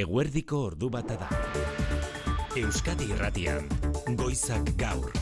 Eguerdiko ordu bata da. Euskadi Irratian, Goizak Gaur.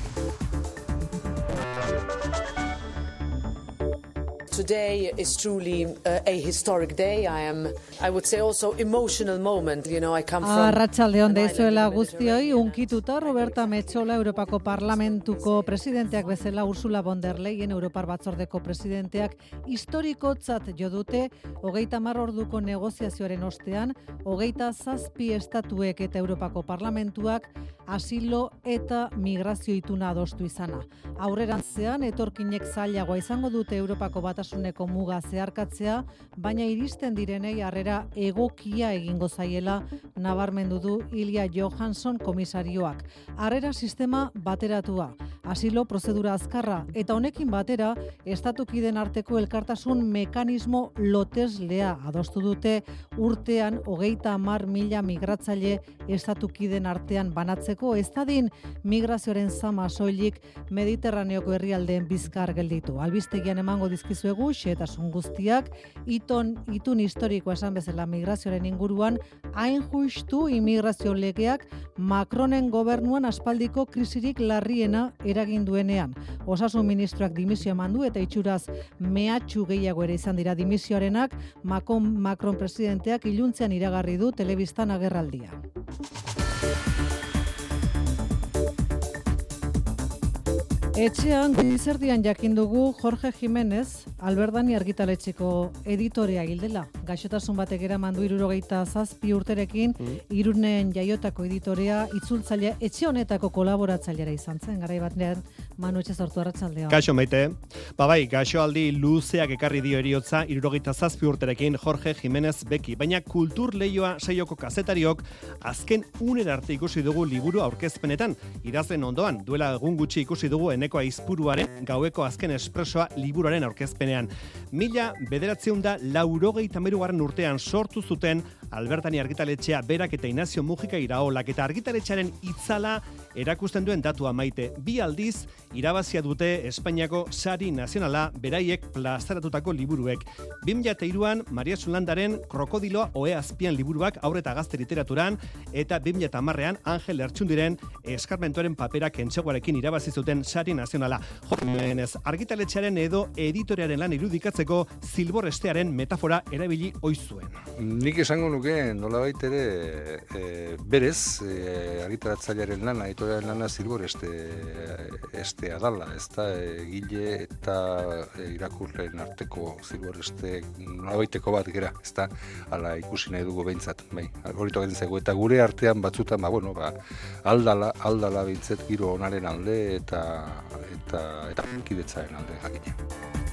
Today is truly uh, a historic day. I am, I would say, also emotional moment. You know, I come from. Arratsalde on an island deizuela guztioi unkituta Roberta Metxola Europako Parlamentuko presidenteak bezala Ursula von der Leyen Europar Batzordeko presidenteak historikotzat jo dute hogeita hamar orduko negoziazioaren ostean hogeita zazpi estatuek eta Europako Parlamentuak asilo eta migrazio ituna adostu izana. Aurrerantzean etorkinek zailagoa izango dute Europako batasuneko muga zeharkatzea, baina iristen direnei harrera egokia egingo zaiela nabarmendu du Ilia Johansson komisarioak. Harrera sistema bateratua, asilo prozedura azkarra eta honekin batera estatukiden arteko elkartasun mekanismo loteslea adostu dute urtean hogeita hamar mila migratzaile estatukiden artean banatzeko ez dadin migrazioaren zama soilik Mediterraneoko herrialdeen bizkar gelditu. Albistegian emango dizkizuegu xetasun guztiak iton itun historikoa esan bezala migrazioaren inguruan hain justu immigrazio legeak Macronen gobernuan aspaldiko krisirik larriena eragin duenean. Osasun ministroak dimisio eman du eta itxuraz mehatxu gehiago ere izan dira dimisioarenak Macron, Macron presidenteak iluntzean iragarri du telebistan agerraldia. Etxean gizerdian jakin dugu Jorge Jimenez, Alberdani argitaletxeko editorea hildela. Gaixotasun batek eraman du irurogeita zazpi urterekin, irunen jaiotako editorea, itzultzailea, etxe honetako kolaboratzailera izan zen, garai batean Manu etxe sortu arratsaldea. Kaixo maite. Ba bai, gaixoaldi luzeak ekarri dio eriotza irurogeita zazpi urterekin Jorge Jimenez Beki. Baina kultur leioa saioko kazetariok azken uner arte ikusi dugu liburu aurkezpenetan. Idazlen ondoan, duela egun gutxi ikusi dugu eneko aizpuruaren gaueko azken espresoa liburuaren aurkezpenean. Mila bederatzeun da laurogeita merugarren urtean sortu zuten Albertani argitaletxea berak eta Inazio Mujika iraolak eta argitaletxearen itzala erakusten duen datua maite. Bi aldiz irabazia dute Espainiako sari nazionala beraiek plazaratutako liburuek. 2003an Maria Zulandaren Krokodiloa oe azpian liburuak aurre eta gazte literaturan eta 2010ean Angel Ertsundiren eskarmentuaren paperak entseguarekin irabazi zuten sari nazionala. Jormenez, argitaletxearen edo editorearen lan irudikatzeko zilborestearen metafora erabili oizuen. Nik esango nuke nolabait ere e, berez e, argitaratzailearen lana, editorialen lana zilbor este, estea dala, ez da egile eta e, irakurleen arteko zilbor este nolabaiteko bat gera, ez da ala ikusi nahi dugu behintzat, bai, algorito zego, eta gure artean batzutan, ba, bueno, ba, aldala, aldala bintzet giro onaren alde eta eta eta kidetzaren alde jakina.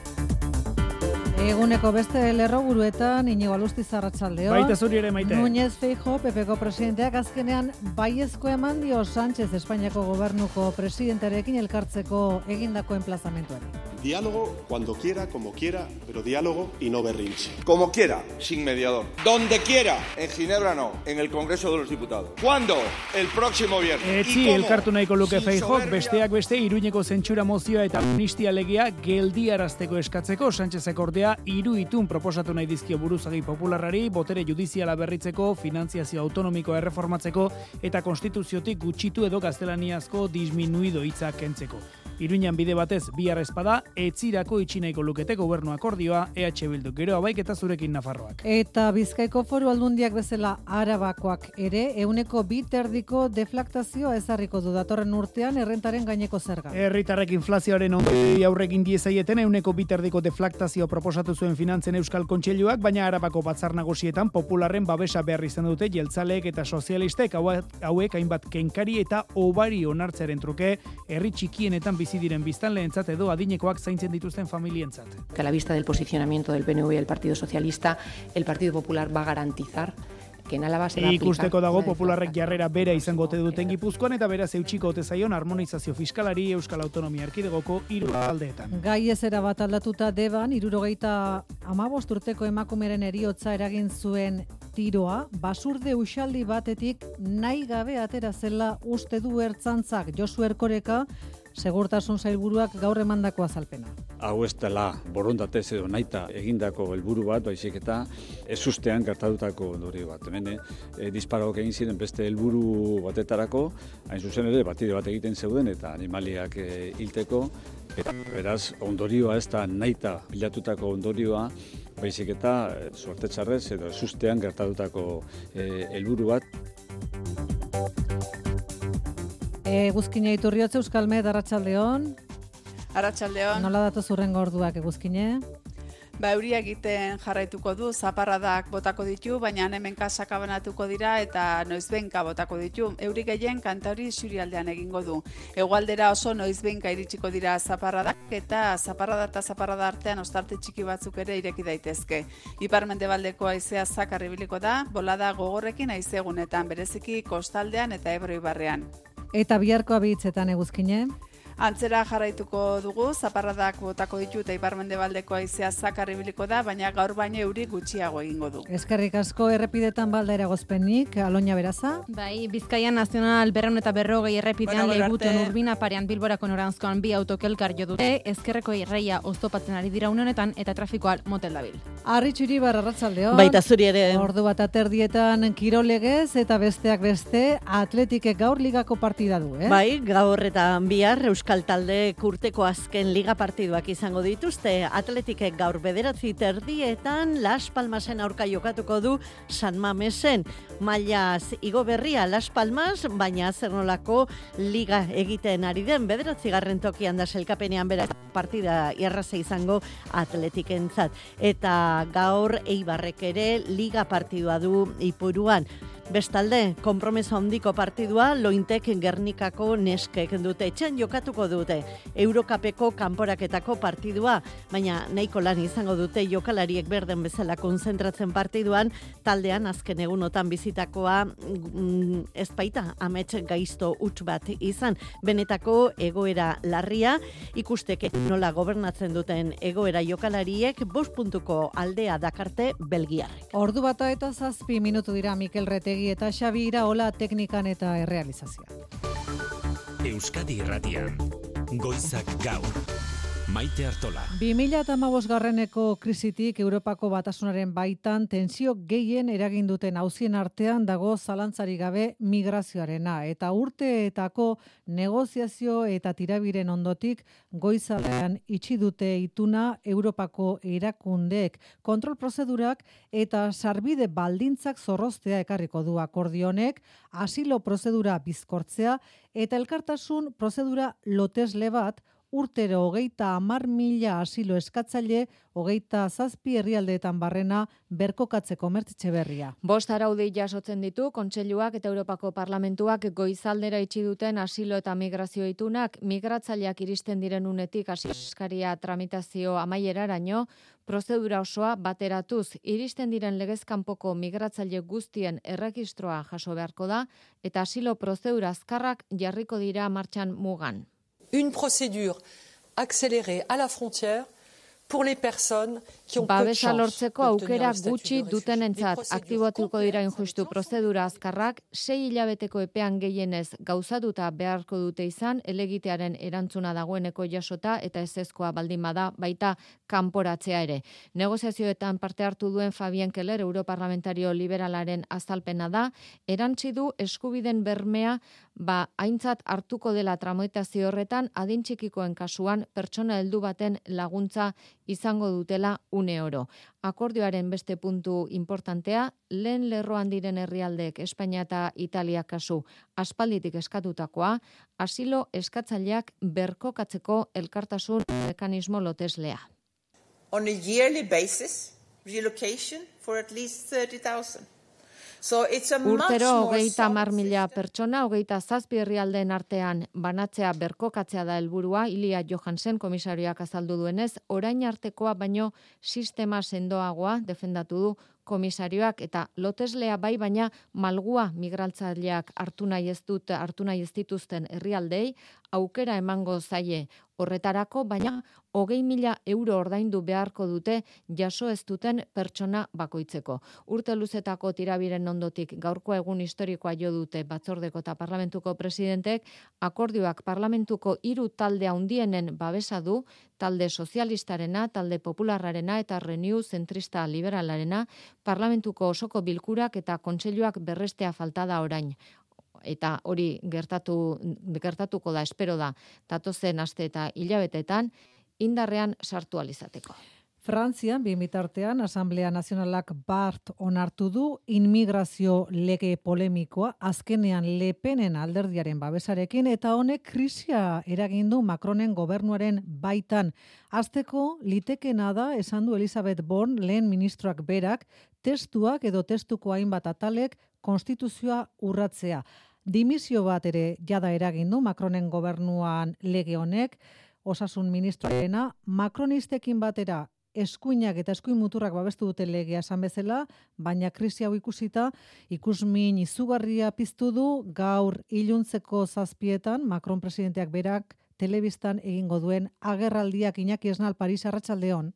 Eguneko beste lerroburuetan Inigo Alusti Zarratsaldeo. Baita zuri ere maite. Núñez Feijo, PPko presidenteak azkenean baiezko eman dio Sánchez Espainiako gobernuko presidentearekin elkartzeko egindako enplazamentuari. Diálogo cuando quiera, como quiera, pero diálogo y no berrinche. Como quiera, sin mediador. Donde quiera, en Ginebra no, en el Congreso de los Diputados. ¿Cuándo? El próximo viernes. Etzi ¿Y cómo? elkartu nahiko luke soberbia. besteak beste iruñeko zentsura mozioa eta amnistia legea geldiarazteko eskatzeko Sánchezek ordea hiru itun proposatu nahi dizkio buruzagi popularrari, botere judiziala berritzeko, finantziazio autonomikoa erreformatzeko eta konstituziotik gutxitu edo gaztelaniazko disminuido hitzak kentzeko. Iruñan bide batez bihar espada, etzirako itxinaiko lukete gobernu akordioa EH Bildu. Gero abaik eta zurekin Nafarroak. Eta Bizkaiko foru aldundiak bezala arabakoak ere, euneko biterdiko deflaktazioa ezarriko du datorren urtean errentaren gaineko zerga. Herritarrek inflazioaren ondorioei aurrekin diezaieten euneko biterdiko deflaktazio proposatu zuen finantzen Euskal Kontseiluak, baina Arabako batzar nagusietan popularren babesa behar izan dute jeltzaleek eta sozialistek hauek hainbat kenkari eta obari onartzaren truke herri txikienetan bizi diren biztanleentzat edo adinekoak zaintzen dituzten familientzat. que a la vista del posicionamiento del PNV y el Partido Socialista, el Partido Popular va a garantizar que en Álava se va a Ikusteko dago popularrek jarrera bera izango ote duten Gipuzkoan eta beraz eutxiko ote zaion harmonizazio fiskalari Euskal Autonomia Erkidegoko hiru aldeetan. Gai ezera bat aldatuta deban, irurogeita amabost urteko emakumeren eriotza eragin zuen tiroa, basurde uxaldi batetik nahi gabe atera zela uste du ertzantzak Josu Erkoreka, segurtasun zailburuak gaur emandako azalpena. Hau ez dela borondatez edo naita egindako helburu bat, baizik eta ez ustean gertatutako ondori bat. Hemen, e, disparok egin ziren beste helburu batetarako, hain zuzen ere, batide bat egiten zeuden eta animaliak e, hilteko, eta beraz, ondorioa ez da naita bilatutako ondorioa, baizik eta suerte txarrez edo ez ustean gertatutako helburu bat. Eguzkine iturriotze Euskalme, Arratsaldeon. Arratsaldeon. Nola datu zurren gorduak eguzkine? Ba, euria egiten jarraituko du, zaparradak botako ditu, baina hemen kasakabanatuko dira eta noizbenka botako ditu. Euri gehien kantauri surialdean egingo du. Egualdera oso noizbenka iritsiko dira zaparradak eta zaparrada eta zaparrada artean ostarte txiki batzuk ere ireki daitezke. Iparmende baldeko aizea zakarri biliko da, bolada gogorrekin aizegunetan, bereziki kostaldean eta ebroi barrean. Eta biharko abitzetan eguzkine? Antzera jarraituko dugu, zaparradak botako ditu eta iparmende baldeko aizea zakarri biliko da, baina gaur baino euri gutxiago egingo du. Eskerrik asko errepidetan balda eragozpenik, aloina beraza? Bai, Bizkaia Nazional berreun eta berrogei errepidean bueno, leguten urbina parean bilborako noranzkoan bi autokelkar jo dute, ezkerreko irreia oztopatzen ari dira honetan eta trafikoa motel dabil. Arritxuri barra ratzaldeon. Baita zuri ere. Ordu bat aterdietan kirolegez eta besteak beste atletikek gaur ligako partida du, eh? Bai, gaur eta bihar Euskal Talde kurteko azken liga partiduak izango dituzte. Atletikek gaur bederatzi terdietan Las Palmasen aurka jokatuko du San Mamesen. Mailaz igo berria Las Palmas, baina zer nolako liga egiten ari den bederatzi garren tokian da selkapenean bera partida irraza izango atletikentzat. Eta gaur eibarrek ere liga partidua du ipuruan. Bestalde, kompromesa handiko partidua lointek Gernikako neskek dute. Etxen jokatuko dute Eurokapeko kanporaketako partidua, baina nahiko lan izango dute jokalariek berden bezala konzentratzen partiduan, taldean azken egunotan bizitakoa mm, ezpaita amets gaizto huts bat izan, benetako egoera larria, ikusteke nola gobernatzen duten egoera jokalariek, bost puntuko aldea dakarte belgiarrek. Ordu bata eta zazpi minutu dira Mikel Rete Arregi eta Xabi Iraola teknikan eta errealizazioa. Euskadi Irratian, Goizak Gaur. Maite Artola. 2015 garreneko krisitik Europako batasunaren baitan tensio gehien eragin duten hauzien artean dago zalantzari gabe migrazioarena. Eta urteetako negoziazio eta tirabiren ondotik goizalean itxi dute ituna Europako erakundeek. Kontrol prozedurak eta sarbide baldintzak zorroztea ekarriko du akordionek, asilo prozedura bizkortzea eta elkartasun prozedura lotesle bat urtero hogeita amar mila asilo eskatzaile, hogeita zazpi herrialdeetan barrena berkokatzeko mertitxe berria. Bost araudi jasotzen ditu, Kontseiluak eta Europako Parlamentuak goizaldera itxi duten asilo eta migrazio itunak, migratzaileak iristen diren unetik asiskaria tramitazio amaieraraino, prozedura osoa bateratuz iristen diren legezkanpoko migratzaile guztien erregistroa jaso beharko da, eta asilo prozedura azkarrak jarriko dira martxan mugan. Une procédure accélérée à la frontière pour les personnes Babesa lortzeko aukera gutxi dutenentzat aktibatuko dira injustu prozedura azkarrak, sei hilabeteko epean gehienez gauzatuta beharko dute izan, elegitearen erantzuna dagoeneko jasota eta ezezkoa baldin bada baita kanporatzea ere. Negoziazioetan parte hartu duen Fabien Keller, Europarlamentario Liberalaren azalpena da, erantzi du eskubiden bermea ba aintzat hartuko dela tramoetazio horretan adintxikikoen kasuan pertsona heldu baten laguntza izango dutela une oro. Akordioaren beste puntu importantea, lehen lerroan diren herrialdeek Espainia eta Italia kasu aspalditik eskatutakoa, asilo eskatzaileak berkokatzeko elkartasun mekanismo loteslea. On a yearly basis, relocation for at least 30,000. Urtero hogeita mar mila pertsona, hogeita zazpi herrialdeen artean banatzea berkokatzea da helburua Ilia Johansen komisarioak azaldu duenez, orain artekoa baino sistema sendoagoa defendatu du komisarioak eta loteslea bai baina malgua migraltzaileak hartu nahi ez dut hartu nahi ez dituzten herrialdei aukera emango zaie horretarako baina hogei mila euro ordaindu beharko dute jaso ez duten pertsona bakoitzeko. Urte luzetako tirabiren ondotik gaurko egun historikoa jo dute batzordeko eta parlamentuko presidentek, akordioak parlamentuko hiru talde handienen babesa du, talde sozialistarena, talde popularrarena eta renew zentrista liberalarena, parlamentuko osoko bilkurak eta kontseiluak berrestea falta da orain eta hori gertatu gertatuko da espero da datozen aste eta hilabetetan indarrean sartu alizateko. Frantzian, bi mitartean, Asamblea Nazionalak bart onartu du inmigrazio lege polemikoa azkenean lepenen alderdiaren babesarekin eta honek krisia eragindu Macronen gobernuaren baitan. Azteko, litekena da, esan du Elizabeth Born, lehen ministroak berak, testuak edo testuko hainbat atalek konstituzioa urratzea. Dimisio bat ere jada eragindu Macronen gobernuan lege honek, osasun ministroarena, Macronistekin batera eskuinak eta eskuin muturrak babestu dute legea esan bezala, baina krisi hau ikusita, ikusmin izugarria piztu du gaur iluntzeko zazpietan, Macron presidenteak berak telebistan egingo duen agerraldiak Iñaki Esnal Paris Arratsaldeon.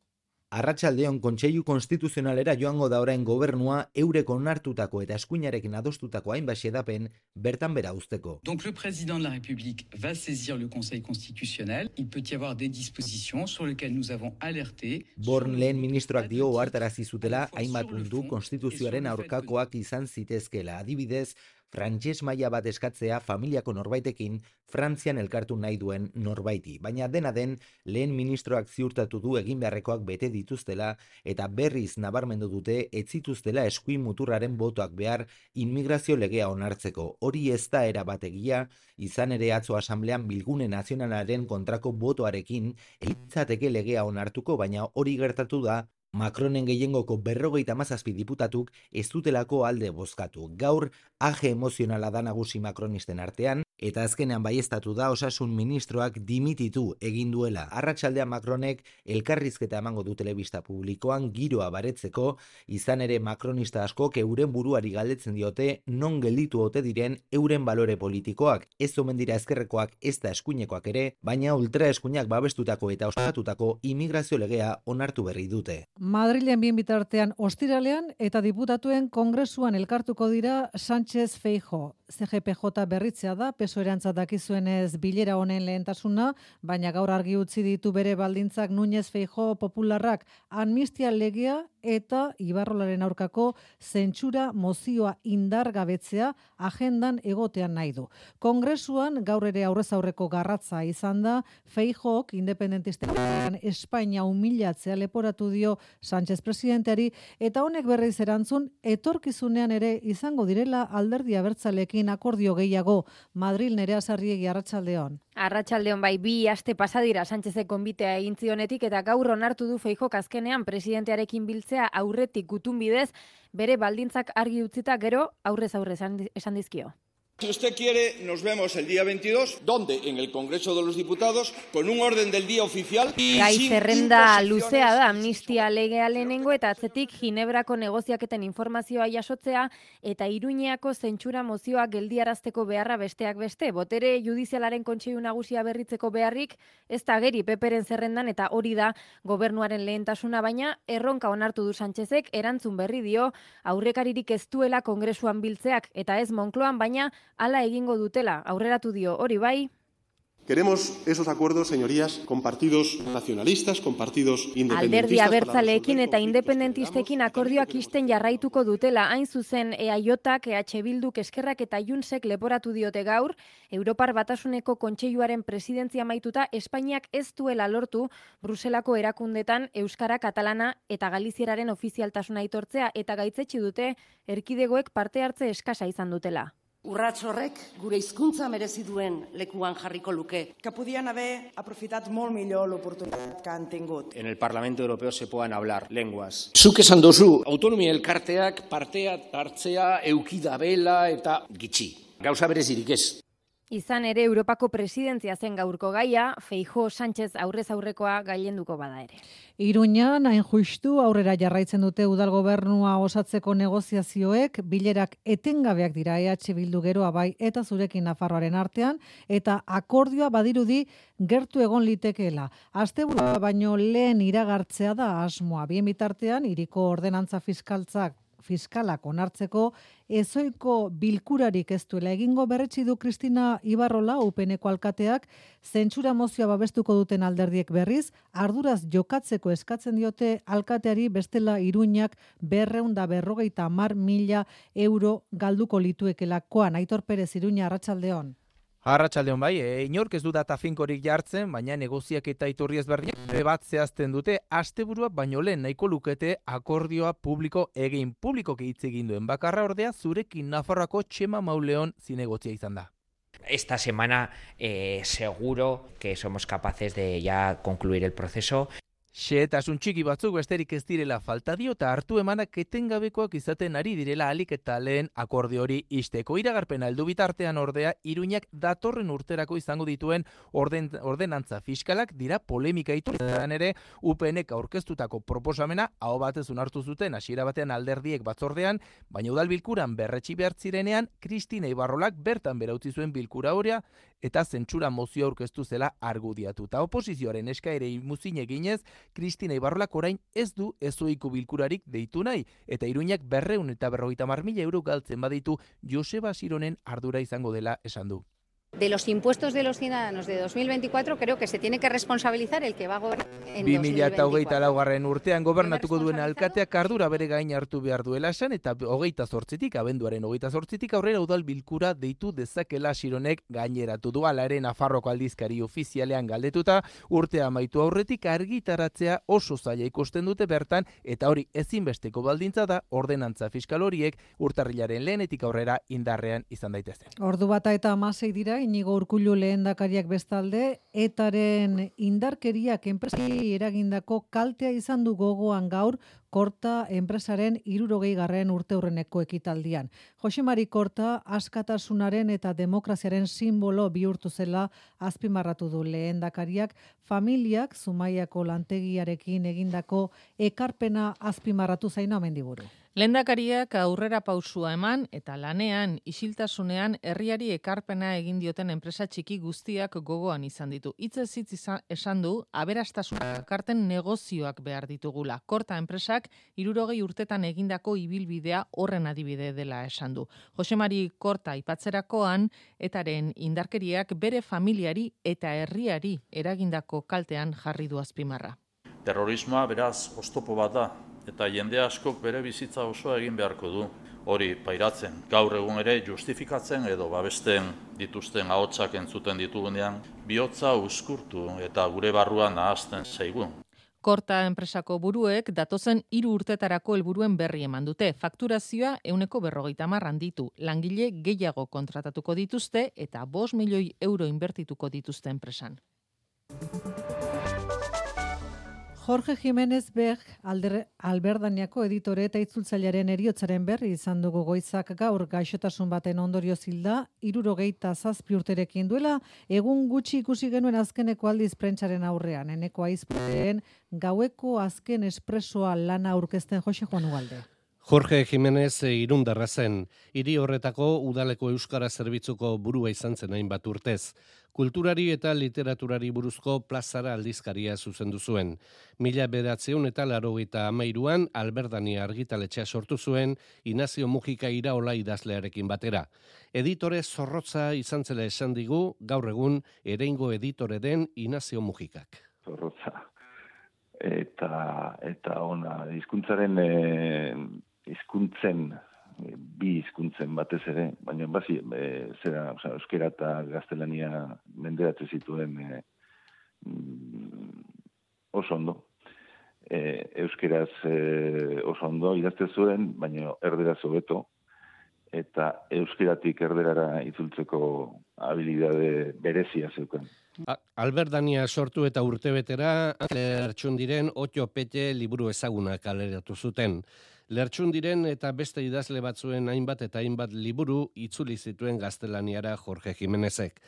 Arratsaldeon kontseilu konstituzionalera joango da orain gobernua eurek onartutako eta eskuinarekin adostutako hainbat xedapen bertan bera usteko. Donc le président de la République va saisir le Conseil constitutionnel. Il peut y avoir des dispositions sur lesquelles nous avons alerté. Born lehen ministroak dio ohartarazi zutela hainbat puntu konstituzioaren aurkakoak izan zitezkela. Adibidez, frantses maila bat eskatzea familiako norbaitekin Frantzian elkartu nahi duen norbaiti. Baina dena den, lehen ministroak ziurtatu du egin beharrekoak bete dituztela eta berriz nabarmendu dute ez zituztela eskuin muturraren botoak behar inmigrazio legea onartzeko. Hori ez da era bategia, izan ere atzo asamblean bilgune nazionalaren kontrako botoarekin, eitzateke legea onartuko, baina hori gertatu da Macronen gehiengoko berrogeita mazazpi diputatuk ez dutelako alde bozkatu. Gaur, age emozionala da nagusi Macronisten artean, eta azkenean baiestatu da osasun ministroak dimititu egin duela. Arratsaldean Macronek elkarrizketa emango du telebista publikoan giroa baretzeko, izan ere Macronista askok euren buruari galdetzen diote non gelditu ote diren euren balore politikoak. Ez omen dira ezkerrekoak ez da eskuinekoak ere, baina ultra eskuinak babestutako eta ospatutako imigrazio legea onartu berri dute. Madrilen bien bitartean ostiralean eta diputatuen kongresuan elkartuko dira Sánchez Feijo. CGPJ berritzea da, peso erantza dakizuenez bilera honen lehentasuna, baina gaur argi utzi ditu bere baldintzak Núñez Feijo popularrak. Amnistia legea eta Ibarrolaren aurkako zentsura mozioa indargabetzea agendan egotean nahi du. Kongresuan gaur ere aurrez aurreko garratza izan da, Feijok independentisten Espainia humilatzea leporatu dio Sánchez presidenteari eta honek berriz erantzun etorkizunean ere izango direla alderdi abertzalekin akordio gehiago Madril nerea sarriegi arratsaldeon. Arratsaldeon bai bi aste pasadira Sánchezek konbitea egin zionetik eta gaur onartu du Feijok azkenean presidentearekin biltzea aurretik gutun bidez bere baldintzak argi utzita gero aurrez aurrez esan dizkio. Si usted quiere, nos vemos el día 22, donde en el Congreso de los Diputados, con un orden del día oficial. Gai zerrenda luzea da amnistia legea lehenengo eta atzetik Ginebrako negoziaketen informazioa jasotzea eta Iruñeako zentsura mozioa geldiarazteko beharra besteak beste. Botere judizialaren kontseilu nagusia berritzeko beharrik ez da geri peperen zerrendan eta hori da gobernuaren lehentasuna baina erronka onartu du Sánchezek erantzun berri dio aurrekaririk ez duela kongresuan biltzeak eta ez Monkloan baina hala egingo dutela, aurreratu dio hori bai. Queremos esos acuerdos, señorías, con partidos nacionalistas, con partidos independentistas. Alderdi abertzaleekin eta independentistekin akordioak isten jarraituko dutela, hain zuzen EAJak, EH Bilduk, Eskerrak eta Junsek leporatu diote gaur, Europar Batasuneko Kontseiluaren presidentzia maituta Espainiak ez duela lortu Bruselako erakundetan Euskara, Katalana eta Galizieraren ofizialtasuna aitortzea eta gaitzetsi dute erkidegoek parte hartze eskasa izan dutela. Urrats horrek gure hizkuntza merezi duen lekuan jarriko luke. Que podien haver aprofitat molt millor l'oportunitat que han tingut. En el Parlamento Europeo se puedan hablar lenguas. Zuk esan dozu, autonomia elkarteak partea hartzea eukida bela eta gitxi. Gauza berezirik ez. Izan ere Europako presidentzia zen gaurko gaia, Feijo Sánchez aurrez aurrekoa gailenduko bada ere. Iruñan, hain justu, aurrera jarraitzen dute udal gobernua osatzeko negoziazioek, bilerak etengabeak dira EH Bildu geroa bai eta zurekin Nafarroaren artean, eta akordioa badirudi gertu egon litekeela. Asteburua baino lehen iragartzea da asmoa. Bien bitartean, iriko ordenantza fiskaltzak fiskalak onartzeko ezoiko bilkurarik ez duela. Egingo berretsi du Kristina Ibarrola upeneko alkateak zentsura mozioa babestuko duten alderdiek berriz arduraz jokatzeko eskatzen diote alkateari bestela iruñak berreun da berrogeita mar mila euro galduko lituekelakoan Aitor Perez Iruña Arratsaldeon Arratxaldeon bai, e, inork ez du data finkorik jartzen, baina negoziak eta iturri ezberdinak bat zehazten dute, asteburua baino lehen nahiko lukete akordioa publiko egin publiko hitz egin duen bakarra ordea zurekin Nafarroako txema mauleon zinegotzia izan da. Esta semana eh, seguro que somos capaces de ya concluir el proceso. Xeetasun txiki batzuk besterik ez direla falta dio eta hartu emanak etengabekoak izaten ari direla alik eta lehen akorde hori isteko. Iragarpena heldu bitartean ordea iruñak datorren urterako izango dituen orden, ordenantza fiskalak dira polemika ituretan ere UPNek aurkeztutako proposamena hau batez unartu zuten hasiera batean alderdiek batzordean, baina udal bilkuran berretxi behartzirenean Kristina Ibarrolak bertan berautzi zuen bilkura horia eta zentsura mozio aurkeztu zela argudiatu. Ta oposizioaren eskaerei muzin eginez, Kristina Ibarrolak orain ez du ezoiku bilkurarik deitu nahi, eta iruñak berreun eta berrogeita mila euro galtzen baditu Joseba Sironen ardura izango dela esan du. De los impuestos de los ciudadanos de 2024 creo que se tiene que responsabilizar el que va a gobernar en 2024. laugarren urtean gobernatuko duen alkateak ardura bere gain hartu behar duela esan eta hogeita zortzitik, abenduaren hogeita zortzitik aurrera udal bilkura deitu dezakela sironek gaineratu du alaren afarroko aldizkari ofizialean galdetuta urtea amaitu aurretik argitaratzea oso zaila ikusten dute bertan eta hori ezinbesteko baldintza da ordenantza fiskal horiek urtarrilaren lehenetik aurrera indarrean izan daitezen. Ordu bata eta amasei dira inigo urkullu lehendakariak bestalde, etaren indarkeriak enpresari eragindako kaltea izan du gogoan gaur, Korta enpresaren irurogei garren urte hurreneko ekitaldian. Josemari Korta askatasunaren eta demokraziaren simbolo bihurtu zela azpimarratu du lehendakariak familiak zumaiako lantegiarekin egindako ekarpena azpimarratu zaino amendiburu. Lendakariak aurrera pausua eman eta lanean isiltasunean herriari ekarpena egin dioten enpresa txiki guztiak gogoan izan ditu. Itze zitz esan du aberastasuna karten negozioak behar ditugula. Korta enpresak irurogei urtetan egindako ibilbidea horren adibide dela esan du. Josemari Korta ipatzerakoan etaren indarkeriak bere familiari eta herriari eragindako kaltean jarri du azpimarra. Terrorismoa beraz ostopo bat da, eta jende askok bere bizitza osoa egin beharko du. Hori pairatzen, gaur egun ere justifikatzen edo babesten dituzten ahotsak entzuten ditugunean, bihotza uskurtu eta gure barruan nahazten zaigu. Korta enpresako buruek datozen hiru urtetarako helburuen berri eman dute. Fakturazioa euneko berrogeita marran ditu. Langile gehiago kontratatuko dituzte eta bos milioi euro inbertituko dituzte enpresan. Jorge Jiménez Berg, alberdaniako editore eta itzultzailearen eriotzaren berri izan dugu goizak gaur gaixotasun baten ondorio zilda, irurogeita zazpi urterekin duela, egun gutxi ikusi genuen azkeneko aldiz prentsaren aurrean, eneko aizputen gaueko azken espresoa lana aurkezten Jose Juan Ugalde. Jorge Jiménez irundarra zen, hiri horretako udaleko euskara zerbitzuko burua izan zen hainbat urtez kulturari eta literaturari buruzko plazara aldizkaria zuzendu zuen. Mila beratzeun eta laro eta amairuan, Alberdani argitaletxea sortu zuen, Inazio Mujika iraola idazlearekin batera. Editore zorrotza izan zela esan digu, gaur egun, ereingo editore den Inazio Mujikak. Zorrotza. Eta, eta ona, izkuntzaren, eh, izkuntzen bi hizkuntzen batez ere, baina bazi, e, zera, oza, euskera eta gaztelania menderatu zituen e, oso ondo. E, euskeraz e, oso ondo idazte zuen, baina erdera zobeto, eta euskeratik erderara itzultzeko habilidade berezia zeuken. Albert Dania sortu eta urtebetera, lertxun diren, otio pete liburu ezagunak aleratu zuten. Lertxundiren eta beste idazle batzuen hainbat eta hainbat liburu itzuli zituen gaztelaniara Jorge Jimenezek.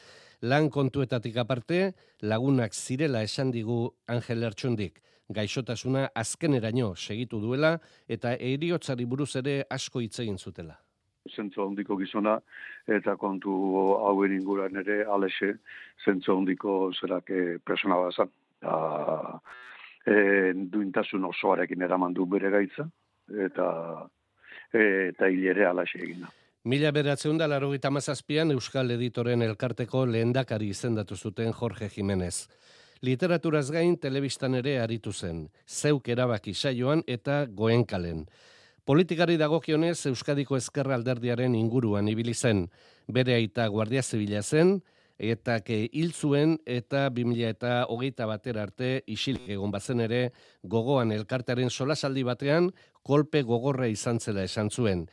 Lan kontuetatik aparte, lagunak zirela esan digu Angel Lertxundik. Gaixotasuna azkeneraino segitu duela eta eriotzari buruz ere asko hitz egin zutela zentzu handiko gizona, eta kontu hauen inguran ere, alexe, zentzu handiko zerak e, persona bazan. E, duintasun osoarekin eraman du bere gaitza, eta eta hilere alaxe egina. Mila beratzen da laro mazazpian Euskal Editoren elkarteko lehendakari izendatu zuten Jorge Jimenez. Literaturaz gain telebistan ere aritu zen, zeuk erabaki saioan eta goenkalen. Politikari dagokionez Euskadiko Ezkerra alderdiaren inguruan ibili zen. Bere aita Guardia Zibila zen eta ke hil zuen eta 2000 eta hogeita batera arte isilik egon bazen ere gogoan elkartearen solasaldi batean kolpe gogorra izan zela esan zuen.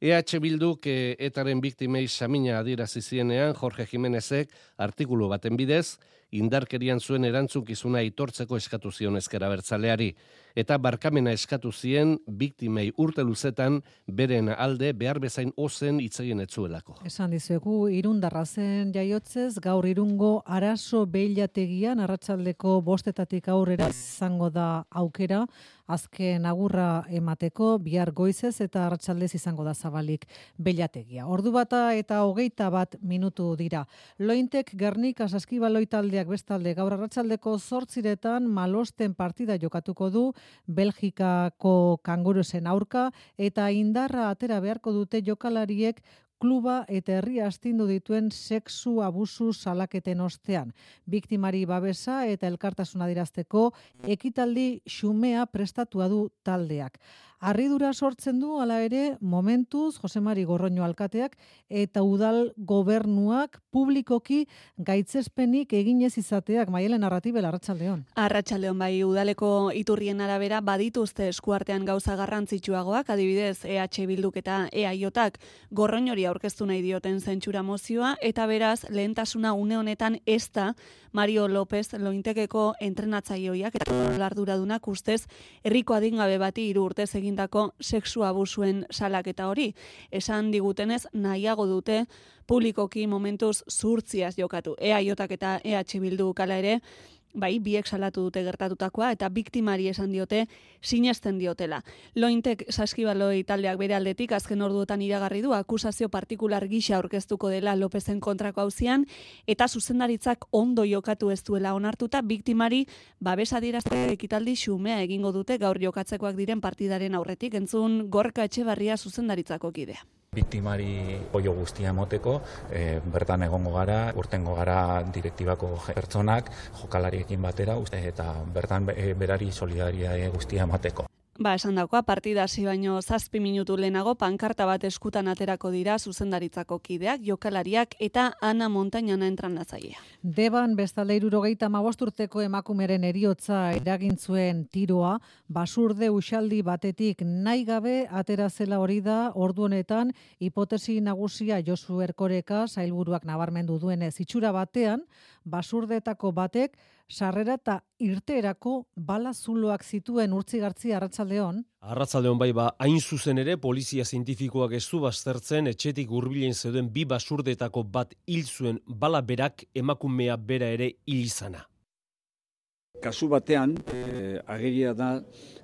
EH Bilduk etaren biktimei samina adierazi zienean Jorge Jimenezek artikulu baten bidez indarkerian zuen erantzunkizuna itortzeko eskatu zion ezkera bertzaleari eta barkamena eskatu zien biktimei urte luzetan beren alde behar bezain ozen itzegin etzuelako. Esan dizuegu, irundarra zen jaiotzez, gaur irungo arazo behilategian, arratsaldeko bostetatik aurrera izango da aukera, azken agurra emateko, bihar goizez eta arratsaldez izango da zabalik behilategia. Ordu bata eta hogeita bat minutu dira. Lointek Gernik asaskibaloitaldeak taldeak bestalde gaur arratsaldeko zortziretan malosten partida jokatuko du Belgikako kangurusen aurka eta indarra atera beharko dute jokalariek kluba eta herri astindu dituen sexu abusu salaketen ostean. Biktimari babesa eta elkartasuna dirazteko ekitaldi xumea prestatua du taldeak. Arridura sortzen du hala ere momentuz Josemari Gorroño alkateak eta udal gobernuak publikoki gaitzespenik eginez izateak Maielen Narratibel Arratsaldeon. Arratsaldeon bai udaleko iturrien arabera badituzte eskuartean gauza garrantzitsuagoak adibidez EH Bilduk eta EAJak Gorroñori aurkeztu nahi dioten zentsura mozioa eta beraz lehentasuna une honetan ez da Mario López lointekeko entrenatzaioiak eta larduradunak ustez herriko adingabe bati hiru urtez egindako sexu abusuen salaketa hori. Esan digutenez nahiago dute publikoki momentuz zurtziaz jokatu. Ea jotak eta EH Bildu kala ere, bai, biek salatu dute gertatutakoa eta biktimari esan diote sinesten diotela. Lointek saskibaloi taldeak bere aldetik azken orduotan iragarri du akusazio partikular gisa aurkeztuko dela Lopezen kontrako hauzian eta zuzendaritzak ondo jokatu ez duela onartuta biktimari babesa dirazte ekitaldi xumea egingo dute gaur jokatzekoak diren partidaren aurretik entzun gorka etxe zuzendaritzako kidea biktimari oio guztia emoteko, e, bertan egongo gara, urtengo gara direktibako pertsonak, jokalariekin batera, eta bertan berari solidaria guztia emateko. Ba, esan dakoa, partida hasi baino zazpi minutu lehenago pankarta bat eskutan aterako dira zuzendaritzako kideak, jokalariak eta Ana Montañana entran nazaia. Deban bestalde irurogeita magosturteko emakumeren eriotza eragintzuen tiroa, basurde usaldi batetik nahi gabe atera hori da ordu honetan hipotesi nagusia Josu Erkoreka zailburuak nabarmendu duenez itxura batean, basurdetako batek sarrera eta irteerako bala zuloak zituen urtzigartzi arratsaldeon. Arratsaldeon bai ba, hain zuzen ere polizia zientifikoak ez du baztertzen etxetik hurbilen zeuden bi basurdetako bat hil zuen bala berak emakumea bera ere hil izana. Kasu batean, e, ageria da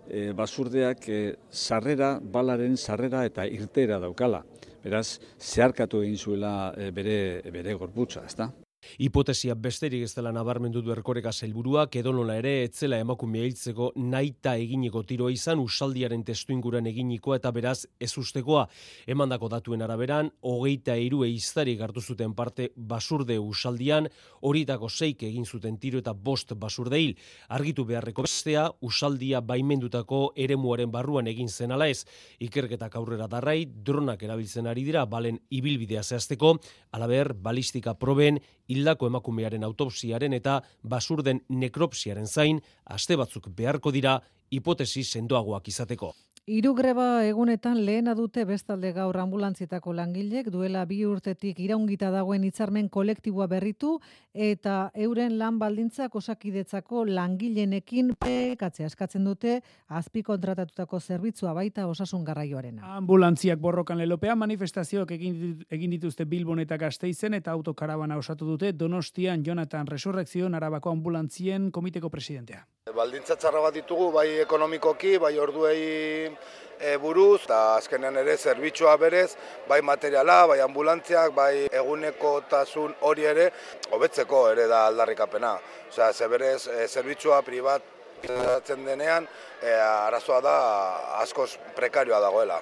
e, basurdeak e, sarrera, balaren sarrera eta irtera daukala. Beraz, zeharkatu egin zuela e, bere, bere gorputza, ezta? Hipotesia besterik ez dela nabarmendu du erkoreka zailburuak edonola ere etzela emakumea hiltzeko naita eginiko tiroa izan usaldiaren testu inguran eginikoa eta beraz ez ustekoa. Emandako datuen araberan, hogeita irue iztari gartu zuten parte basurde usaldian, horietako zeik egin zuten tiro eta bost basurde hil. Argitu beharreko bestea, usaldia baimendutako eremuaren barruan egin zen ala ez. Ikerketak aurrera darrai, dronak erabiltzen ari dira, balen ibilbidea zehazteko, alaber, balistika proben, hildako emakumearen autopsiaren eta basurden nekropsiaren zain, aste batzuk beharko dira hipotesi sendoagoak izateko. Hiru greba egunetan lehena dute bestalde gaur ambulantzietako langilek duela bi urtetik iraungita dagoen hitzarmen kolektiboa berritu eta euren lan baldintzak osakidetzako langilenekin pekatzea eskatzen dute azpi kontratatutako zerbitzua baita osasun garraioarena. Ambulantziak borrokan lelopean manifestazioak egin, dituzte Bilbon eta Gasteizen eta autokarabana osatu dute Donostian Jonathan Resurrekzio Arabako ambulantzien komiteko presidentea. Baldintza txarra bat ditugu bai ekonomikoki, bai orduei e, buruz, eta azkenean ere zerbitzua berez, bai materiala, bai ambulantziak, bai eguneko tasun hori ere, hobetzeko ere da aldarrikapena. Osea, ze berez, e, zerbitzua pribat denean, e, arazoa da askoz prekarioa dagoela.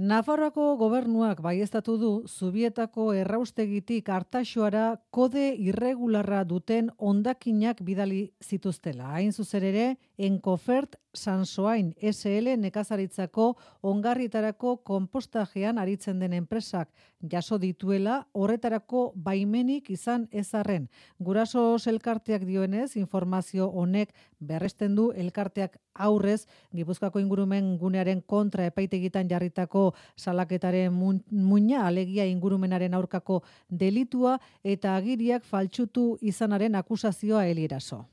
Nafarroako gobernuak baiestatu du Zubietako erraustegitik hartaxoara kode irregularra duten ondakinak bidali zituztela. Hain zuzer ere, Enkofert Sansoain SL nekazaritzako ongarritarako konpostajean aritzen den enpresak jaso dituela horretarako baimenik izan ezarren. Guraso elkarteak dioenez informazio honek berresten du elkarteak aurrez Gipuzkoako ingurumen gunearen kontra epaitegitan jarritako salaketaren muina alegia ingurumenaren aurkako delitua eta agiriak faltsutu izanaren akusazioa elieraso.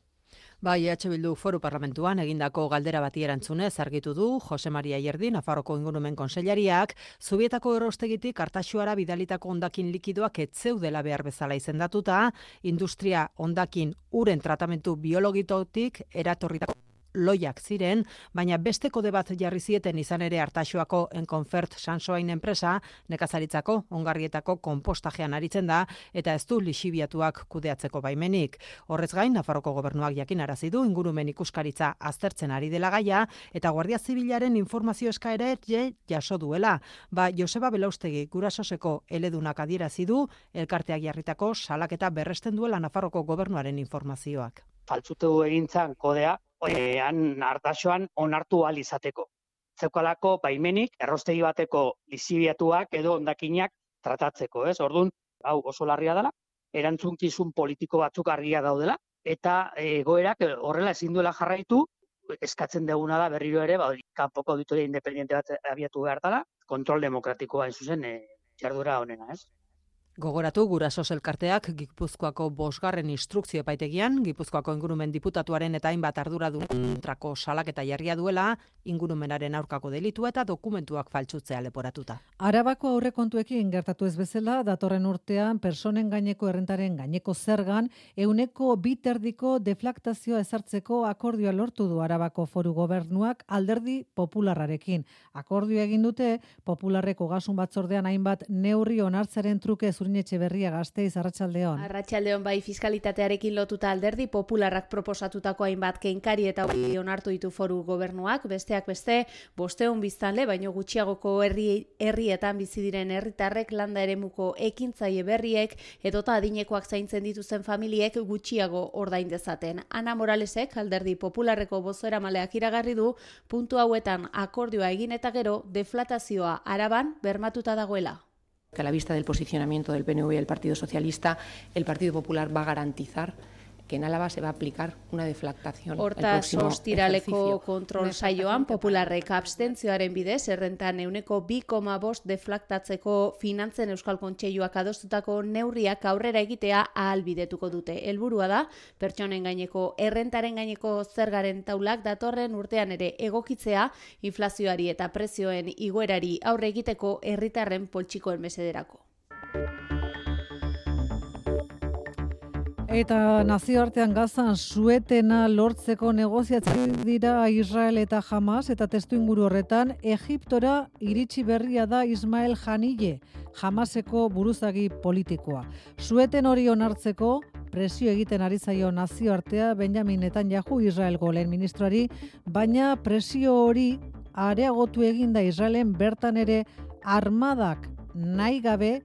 Bai, EH Bildu Foru Parlamentuan egindako galdera bati erantzunez argitu du Jose Maria Ierdi Nafarroko ingurumen konseilariak Zubietako erostegitik hartaxuara bidalitako ondakin likidoak etzeudela behar bezala izendatuta, industria ondakin uren tratamentu biologitotik eratorritako loiak ziren, baina beste kode bat jarri zieten izan ere hartaxoako enkonfert sansoain enpresa, nekazaritzako, ongarrietako kompostajean aritzen da, eta ez du lixibiatuak kudeatzeko baimenik. Horrez gain, Nafarroko gobernuak jakin du ingurumen ikuskaritza aztertzen ari dela gaia, eta Guardia Zibilaren informazio eskaera ere jaso duela. Ba, Joseba Belaustegi gurasoseko eledunak adierazi du, elkarteak jarritako salaketa berresten duela Nafarroko gobernuaren informazioak. Faltzutu egintzan kodea, han hartasoan onartu al izateko. Zeukalako baimenik errostegi bateko lizibiatuak edo ondakinak tratatzeko, ez? Ordun, hau oso larria dela, erantzunkizun politiko batzuk argia daudela eta egoerak horrela ezin duela jarraitu eskatzen deguna da berriro ere, ba, kanpoko auditoria independente bat abiatu behar dela, kontrol demokratikoa en zuzen e, jardura honena, ez? Gogoratu gurasos elkarteak Gipuzkoako bosgarren instrukzio epaitegian, Gipuzkoako ingurumen diputatuaren eta hainbat arduradunen salaketa jarria duela, ingurumenaren aurkako delitu eta dokumentuak faltsutzea leporatuta. Arabako aurrekontuekin gertatu ez bezala, datorren urtean personen gaineko errentaren gaineko zergan, euneko biterdiko deflaktazioa ezartzeko akordioa lortu du Arabako foru gobernuak alderdi popularrarekin. Akordio egin dute, popularreko gasun batzordean hainbat neurri onartzaren truke Iturnietxe berria gazteiz, Arratxaldeon. Arratxaldeon bai fiskalitatearekin lotuta alderdi popularrak proposatutako hainbat keinkari eta hori onartu ditu foru gobernuak, besteak beste, bosteun biztanle, baino gutxiagoko herri, herrietan bizi diren herritarrek landa eremuko ekintzaile berriek edota adinekoak zaintzen dituzten familiek gutxiago ordain dezaten. Ana Moralesek alderdi popularreko bozera maleak iragarri du, puntu hauetan akordioa egin eta gero deflatazioa araban bermatuta dagoela que a la vista del posicionamiento del PNV y el Partido Socialista, el Partido Popular va a garantizar que en Álava se va a aplicar una deflactación Hortaz, ostiraleko kontrol saioan popularrek abstentzioaren bidez errentan euneko 2,5 deflaktatzeko finantzen Euskal Kontseiluak adostutako neurriak aurrera egitea ahalbidetuko dute. Helburua da, pertsonen gaineko errentaren gaineko zergaren taulak datorren urtean ere egokitzea inflazioari eta prezioen igoerari aurre egiteko herritarren poltsikoen mesederako. Eta nazioartean gazan suetena lortzeko negoziatzen dira Israel eta Hamas eta testu inguru horretan Egiptora iritsi berria da Ismael Hanille, Hamaseko buruzagi politikoa. Sueten hori onartzeko presio egiten ari zaio nazioartea Benjamin Netanyahu Israelgo lehen ministroari, baina presio hori areagotu eginda Israelen bertan ere armadak nahi gabe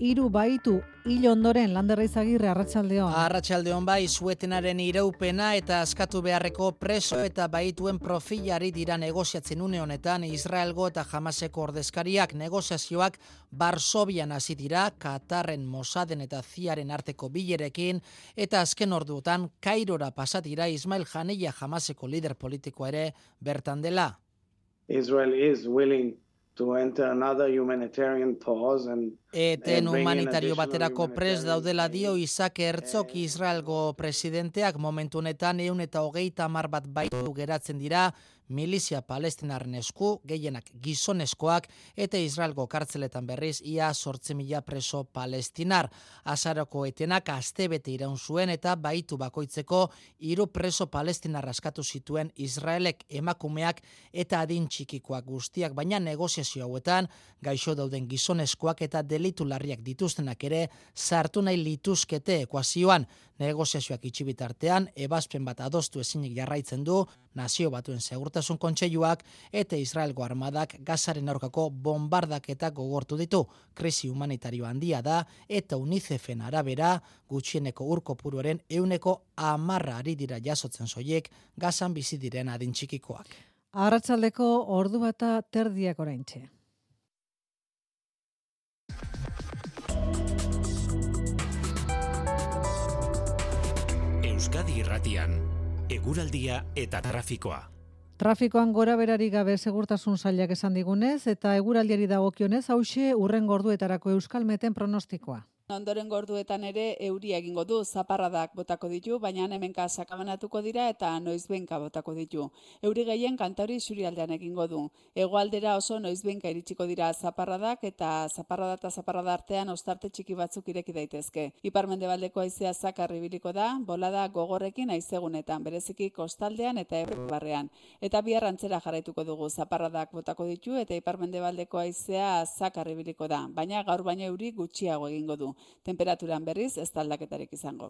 hiru baitu hil ondoren landerra izagirre arratsaldeon. Arratsaldeon bai suetenaren iraupena eta askatu beharreko preso eta baituen profilari dira negoziatzen une honetan Israelgo eta Hamaseko ordezkariak negoziazioak Barsobian hasi dira Katarren Mosaden eta Ziaren arteko bilerekin eta azken orduotan Kairora pasatira Ismail Hanilla Hamaseko lider politiko ere bertan dela. Israel is willing to enter another humanitarian pause and Eten humanitario baterako pres daudela dio Isaac Herzog Israelgo presidenteak. Momentu honetan eun eta hogeita mar bat baitu geratzen dira milizia palestinaren esku, gehienak gizoneskoak, eta Israelgo kartzeletan berriz ia sortze mila preso palestinar. Azaroko etenak aste bete iraun zuen eta baitu bakoitzeko hiru preso palestinar askatu zituen Israelek emakumeak eta adin txikikoak guztiak, baina negoziazio hauetan gaixo dauden gizoneskoak eta delitu larriak dituztenak ere sartu nahi lituzkete ekuazioan negoziazioak itxibitartean ebazpen bat adostu ezinik jarraitzen du nazio batuen segurtasun kontseiluak eta Israelgo armadak gazaren aurkako bombardaketak gogortu ditu. Krisi humanitario handia da eta UNICEFen arabera gutxieneko urko puruaren euneko amarra ari dira jasotzen soiek gazan bizi diren adin txikikoak. Arratsaldeko ordu bata terdiak oraintxe. Euskadi Irratian, eguraldia eta trafikoa. Trafikoan gora berari gabe segurtasun zailak esan digunez eta eguraldiari dagokionez hause urren gorduetarako euskalmeten pronostikoa. Ondoren gorduetan ere euria egingo du zaparradak botako ditu, baina hemenka sakabanatuko dira eta noizbenka botako ditu. Euri gehien kantauri surialdean egingo du. Hegoaldera oso noizbenka iritsiko dira zaparradak eta zaparrada eta zaparrada artean ostarte txiki batzuk ireki daitezke. Iparmendebaldeko haizea zakar ibiliko da, bolada gogorrekin haizegunetan, bereziki kostaldean eta barrean. Eta bihar antzera jarraituko dugu zaparradak botako ditu eta iparmendebaldeko haizea zakar ibiliko da, baina gaur baina euri gutxiago egingo du. Temperaturan berriz ez taldaketarik izango.